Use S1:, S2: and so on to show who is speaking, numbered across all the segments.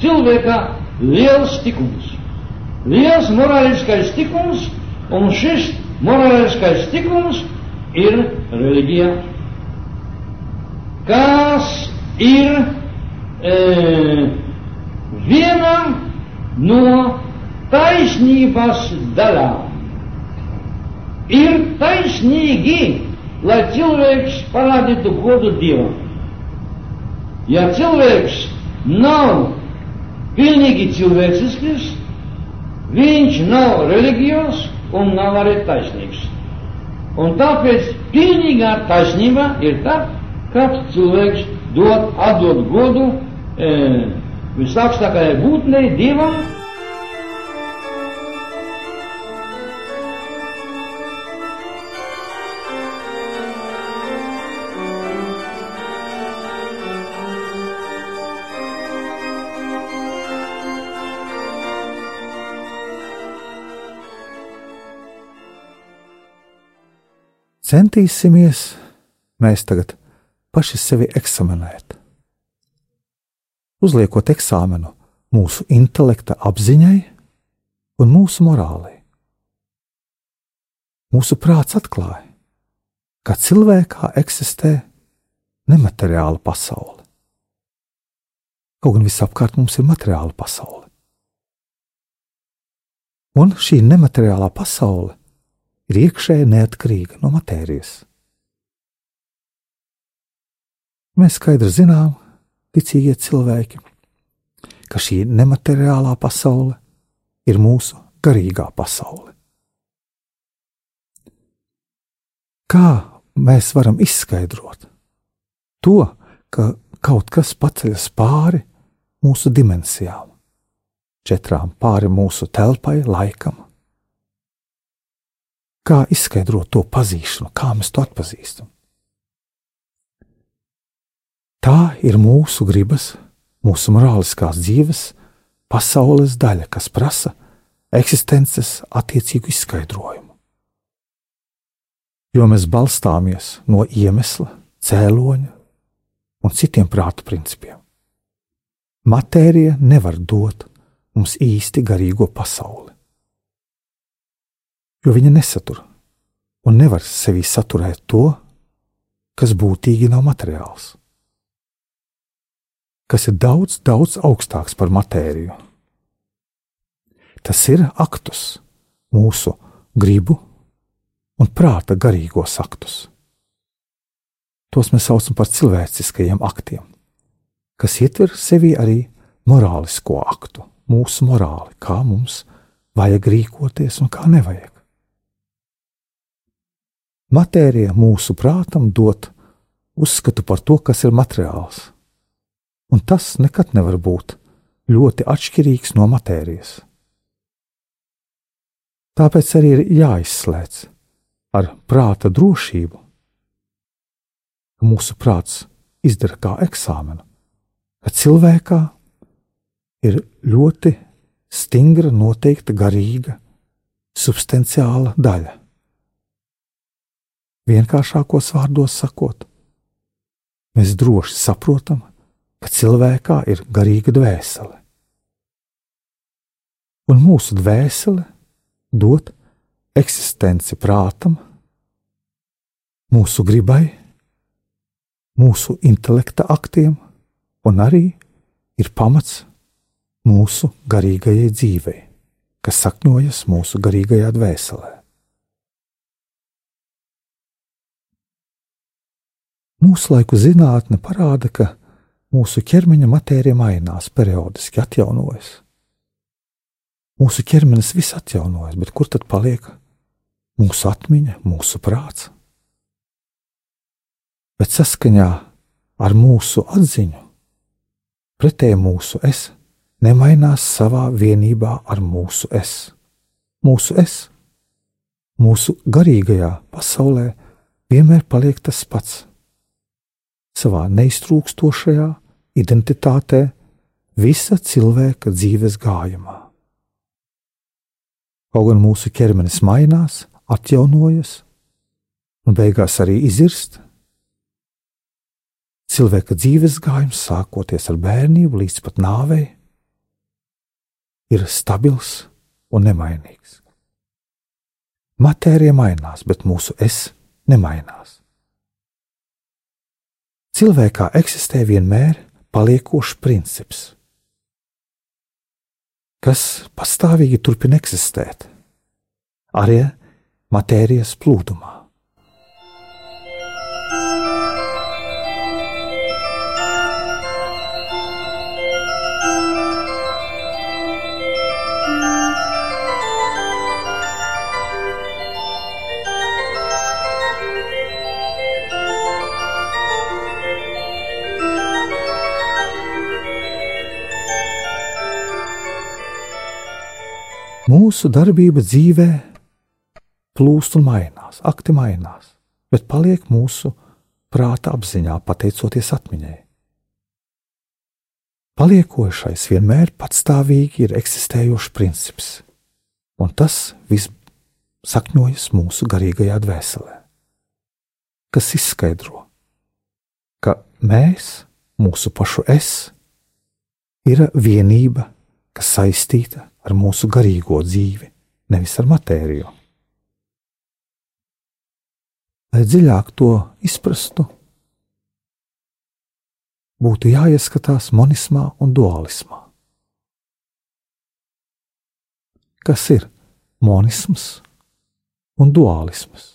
S1: cilvēkā liels tikums. Liels morāliskais tikums, un šis morāliskais tikums ir reliģija. Kas ir e, viena no taisnības daļām. Ir taisnīgi, lai cilvēks parādītu godu Dievam. Ja cilvēks nav pilnīgi cilvēcisks, viņš nav reliģijos un nav arī taisnīgs. Un tāpēc pilnīgā taisnība ir tā, kad cilvēks dod, atdod godu e, visaugstākajai būtnei, Dievam.
S2: Centīsimies mēs tagad paši sevi eksaminēt. Uzliekot eksāmenu mūsu intelekta apziņai un mūsu morālei. Mūsu prāts atklāja, ka cilvēkā eksistē nemateriāla pasaule. Kaut gan visapkārt mums ir materiāla pasaule. Un šī nemateriālā pasaule ir iekšēji neatkarīga no matērijas. Mēs skaidri zinām, ticīgie cilvēki, ka šī nemateriālā pasaule ir mūsu garīgā pasaule. Kā mēs varam izskaidrot to, ka kaut kas paceļas pāri mūsu dimensijām, četrām pāri mūsu telpai, laikam? Kā izskaidrot to pazīšanu, kā mēs to atpazīstam? Tā ir mūsu gribas, mūsu morāliskās dzīves, pasaules daļa, kas prasa eksistences attiecīgu izskaidrojumu. Jo mēs balstāmies no iemesla, cēloņa un citiem prātu principiem. Matērija nevar dot mums īsti garīgo pasauli jo viņa nesatur un nevar sevī saturēt to, kas būtīgi nav materiāls, kas ir daudz, daudz augstāks par matēriju. Tas ir aktus, mūsu gribu un prāta garīgos aktus. Tos mēs saucam par cilvēciskajiem aktiem, kas ietver sevī arī morālisko aktu, mūsu morāli, kā mums vajag rīkoties un kā nevajag. Matērija mūsu prātam dod uzskatu par to, kas ir materiāls, un tas nekad nevar būt ļoti atšķirīgs no matērijas. Tāpēc arī ir jāizslēdz ar prāta drošību, ka mūsu prāts izdara kā eksāmenu, ka cilvēkā ir ļoti stingra, noteikta garīga, substanciāla daļa Vienkāršākos vārdos sakot, mēs droši saprotam, ka cilvēkā ir garīga dvēsele. Un mūsu dvēsele dod eksistenci prātam, mūsu gribai, mūsu intelekta aktiem, un arī ir pamats mūsu garīgajai dzīvei, kas sakņojas mūsu garīgajā dvēselē. Mūsdienu zinātne parāda, ka mūsu ķermeņa matērija mainās, periodiski atjaunojas. Mūsu ķermenis viss atjaunojas, bet kur tad paliek mūsu atmiņa, mūsu prāts? Bet saskaņā ar mūsu atziņu Pretēji mūsu es nemainās savā vienībā ar mūsu es. Mūsu es, mūsu garīgajā pasaulē, vienmēr paliek tas pats. Savā neiztrūkstošajā identitātē, visa cilvēka dzīves gājumā. Kaut gan mūsu ķermenis mainās, atjaunojas un beigās arī izirst, cilvēka dzīves gājums, sākoties ar bērnību līdz pat nāvei, ir stabils un nemainīgs. Matērija mainās, bet mūsu es nemainās. Cilvēkā eksistē vienmēr paliekošs princips, kas pastāvīgi turpina eksistēt, arī matērijas plūdumā. Mūsu darbība dzīvē plūst un mainās, akti mainās, bet paliek mūsu prāta apziņā, pateicoties atmiņai. Paliekošais vienmēr patstāvīgi ir eksistējošs princips, un tas viss sakņojas mūsu garīgajā dvēselē, kas izskaidro, ka mēs, mūsu pašu es, ir vienība, kas saistīta ar mūsu garīgo dzīvi, nevis ar matēriju. Lai dziļāk to izprastu, būtu jāieskatās monismā un dualismā. Kas ir monisms un dualisms?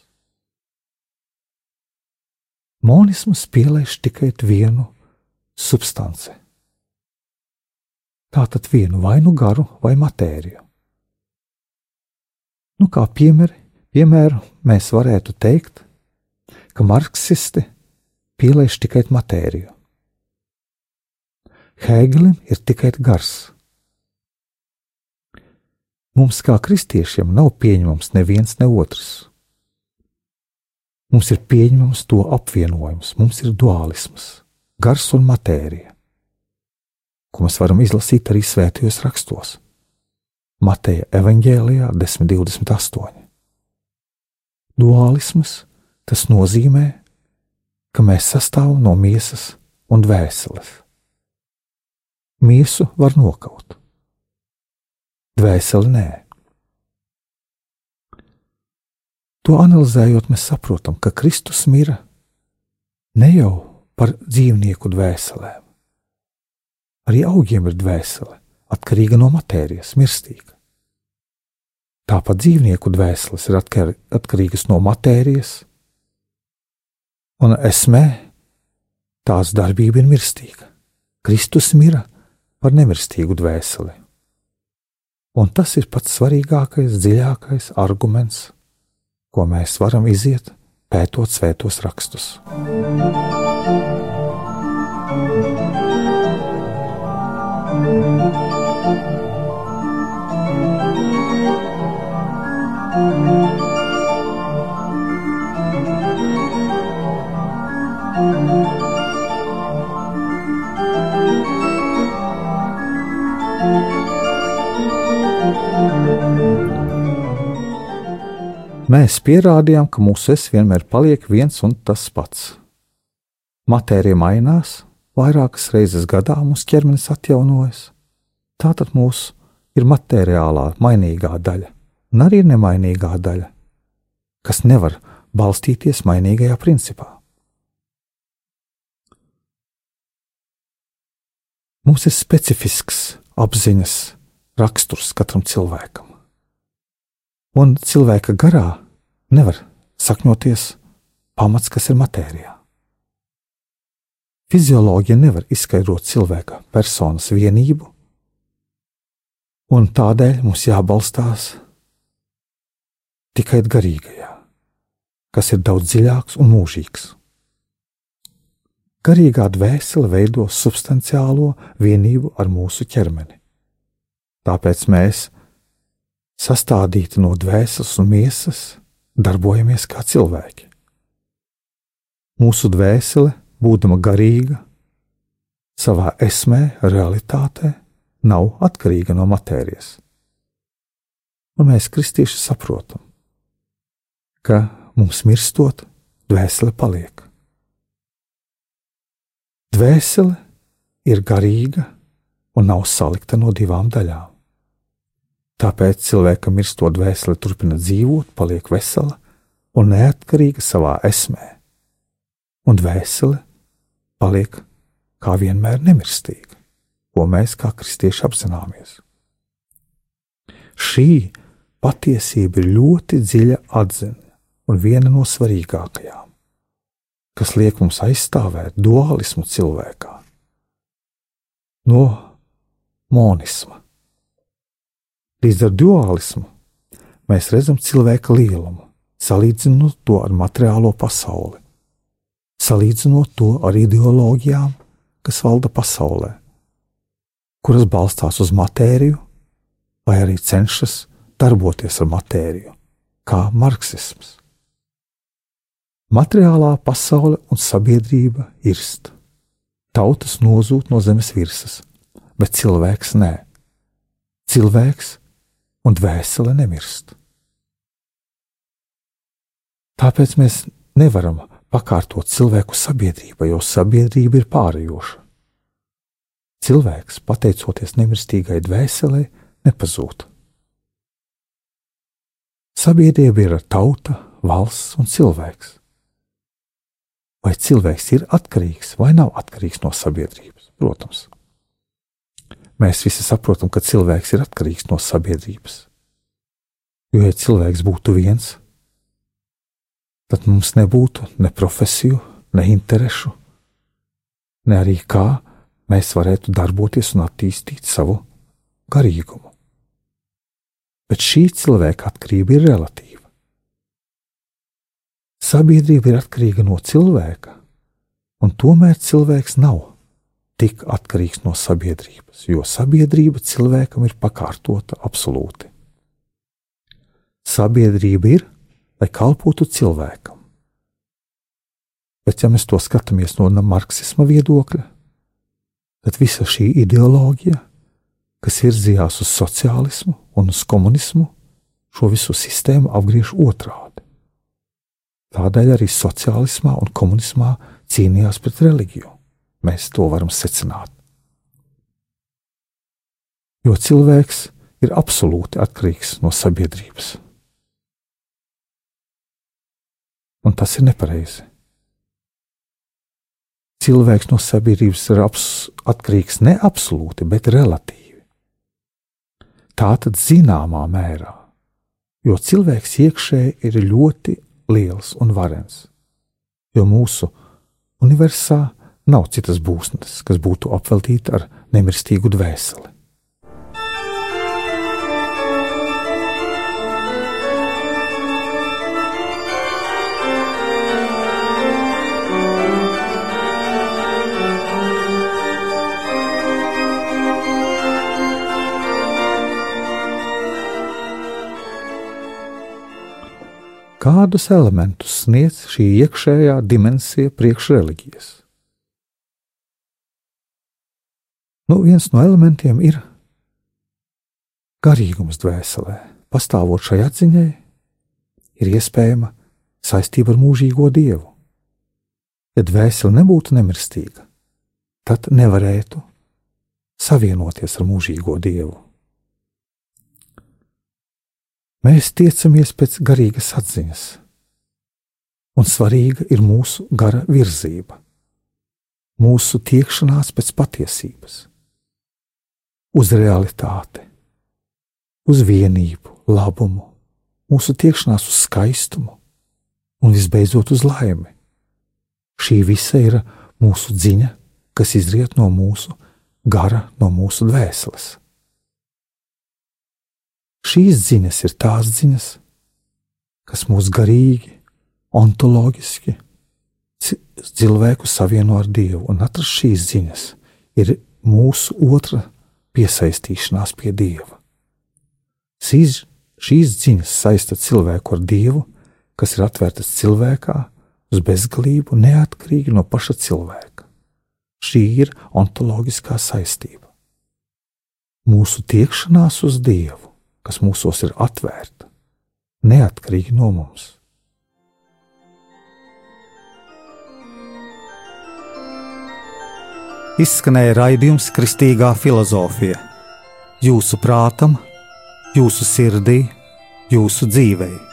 S2: Monisms pielaiž tikai vienu substanci tātad vienu vai nu garu vai matēriju. Nu, kā piemēri, piemēru mēs varētu teikt, ka marksisti pieliež tikai matēriju. Hēgelim ir tikai gars. Mums, kā kristiešiem, nav pieņemams neviens ne otrs. Mums ir pieņemams to apvienojums, mums ir dualisms, gars un matērija ko mēs varam izlasīt arī svētajos rakstos. Mateja evanģēlijā 10.28. Dualisms tas nozīmē, ka mēs sastāvam no miesas un dvēseles. Miesu var nokaut, dvēseli nē. To analizējot, mēs saprotam, ka Kristus mira ne jau par dzīvnieku dvēselēm, Arī augiem ir dvēsele, atkarīga no matērijas, mirstīga. Tāpat dzīvnieku dvēseles ir atkar, atkarīgas no matērijas, un esmē tās darbība ir mirstīga. Kristus mira par nemirstīgu dvēseli. Un tas ir pats svarīgākais, dziļākais arguments, ko mēs varam iziet pētot svētos rakstus. Mēs pierādījām, ka mūsu es vienmēr paliek viens un tas pats. Matērija mainās, vairākas reizes gadā mūsu ķermenis atjaunojas. Tātad mūsu ir materiālā mainīgā daļa, un arī nemainīgā daļa, kas nevar balstīties mainīgajā principā. Mums ir specifisks apziņas raksturs katram cilvēkam. Un cilvēka garā nevar sakņoties pamats, kas ir matērijā. Fizioloģija nevar izskaidrot cilvēka personas vienību, un tādēļ mums jābalstās tikai garīgajā, kas ir daudz dziļāks un mūžīgs. Garīgā dvēsele veido substanciālo vienību ar mūsu ķermeni. Tāpēc mēs, sastādīti no dvēseles un miesas, darbojamies kā cilvēki. Mūsu dvēsele, būdama garīga, savā esmē, realitātē, nav atkarīga no matērijas. Un mēs, kristieši, saprotam, ka mums mirstot, dvēsele paliek. Dvēsele ir garīga un nav salikta no divām daļām. Tāpēc cilvēkam mirstot dvēsele turpina dzīvot, paliek vesela un neatkarīga savā esmē, un dvēsele paliek kā vienmēr nemirstīga, ko mēs kā kristieši apzināmies. Šī patiesība ir ļoti dziļa atziņa un viena no svarīgākajām kas liek mums aizstāvēt dualismu cilvēkā. No monisma. Līdz ar dualismu mēs redzam cilvēka lielumu, salīdzinot to ar materiālo pasauli, salīdzinot to ar ideoloģijām, kas valda pasaulē, kuras balstās uz matēriju, vai arī cenšas darboties ar matēriju, kā marksisms. Materiālā pasaule un sabiedrība irst. Tautas nozūd no zemes virsmas, bet cilvēks nē. Cilvēks un dvēsele nemirst. Tāpēc mēs nevaram pakārtot cilvēku sabiedrībai, jo sabiedrība ir pārējoša. Cilvēks, pateicoties nemirstīgai dvēselē, nepazūd. Sabiedrība ir tauta, valsts un cilvēks vai cilvēks ir atkarīgs vai nav atkarīgs no sabiedrības. Protams, mēs visi saprotam, ka cilvēks ir atkarīgs no sabiedrības. Jo, ja cilvēks būtu viens, tad mums nebūtu ne profesiju, ne interešu, ne arī kā mēs varētu darboties un attīstīt savu garīgumu. Bet šī cilvēka atkarība ir relatīva. Sabiedrība ir atkarīga no cilvēka, un tomēr cilvēks nav tik atkarīgs no sabiedrības, jo sabiedrība cilvēkam ir pakārtota absolūti. Sabiedrība ir, lai kalpotu cilvēkam. Bet, ja mēs to skatāmies no marksisma viedokļa, tad visa šī ideoloģija, kas virzījās uz sociālismu un uz komunismu, šo visu sistēmu apgriež otrādi. Tādēļ arī sociālismā un komunismā cīnījās pret reliģiju. Mēs to varam secināt. Jo cilvēks ir absolūti atkarīgs no sabiedrības. Un tas ir nepareizi. Cilvēks no sabiedrības ir atkarīgs ne absolūti, bet relatīvi. Tā tad zināmā mērā, jo cilvēks iekšēji ir ļoti liels un varens, jo mūsu universā nav citas būsnes, kas būtu apveltīta ar nemirstīgu dvēseli. Kādus elementus sniedz šī iekšējā dimensija priekšreliģijas? Nu, viens no elementiem ir garīgums dvēselē. Pastāvot šai atziņai, ir iespējama saistība ar mūžīgo dievu. Ja dvēsele nebūtu nemirstīga, tad nevarētu savienoties ar mūžīgo dievu. Mēs tiecamies pēc garīgas atziņas, un svarīga ir mūsu gara virzība, mūsu tiekšanās pēc patiesības, uz realitāti, uz vienību, labumu, mūsu tiekšanās uz skaistumu. Un visbeidzot uz laimi. Šī visa ir mūsu dziņa, kas izriet no mūsu gara, no mūsu dvēseles. Šīs ziņas ir tās ziņas, kas mūs garīgi, ontoloģiski, cilvēku savieno ar Dievu, un atrast šīs ziņas ir mūsu otra piesaistīšanās pie Dieva. Šīs, šīs ziņas saista cilvēku ar Dievu, kas ir atvērtas cilvēkā uz bezgalību, neatkarīgi no paša cilvēka. Šī ir ontoloģiskā saistība. Mūsu tiekšanās uz Dievu, kas mūsos ir atvērta, neatkarīgi no mums.
S3: Izskanēja raidījums Kristīgā filozofija. Jūsu prātam, jūsu sirdī, jūsu dzīvēm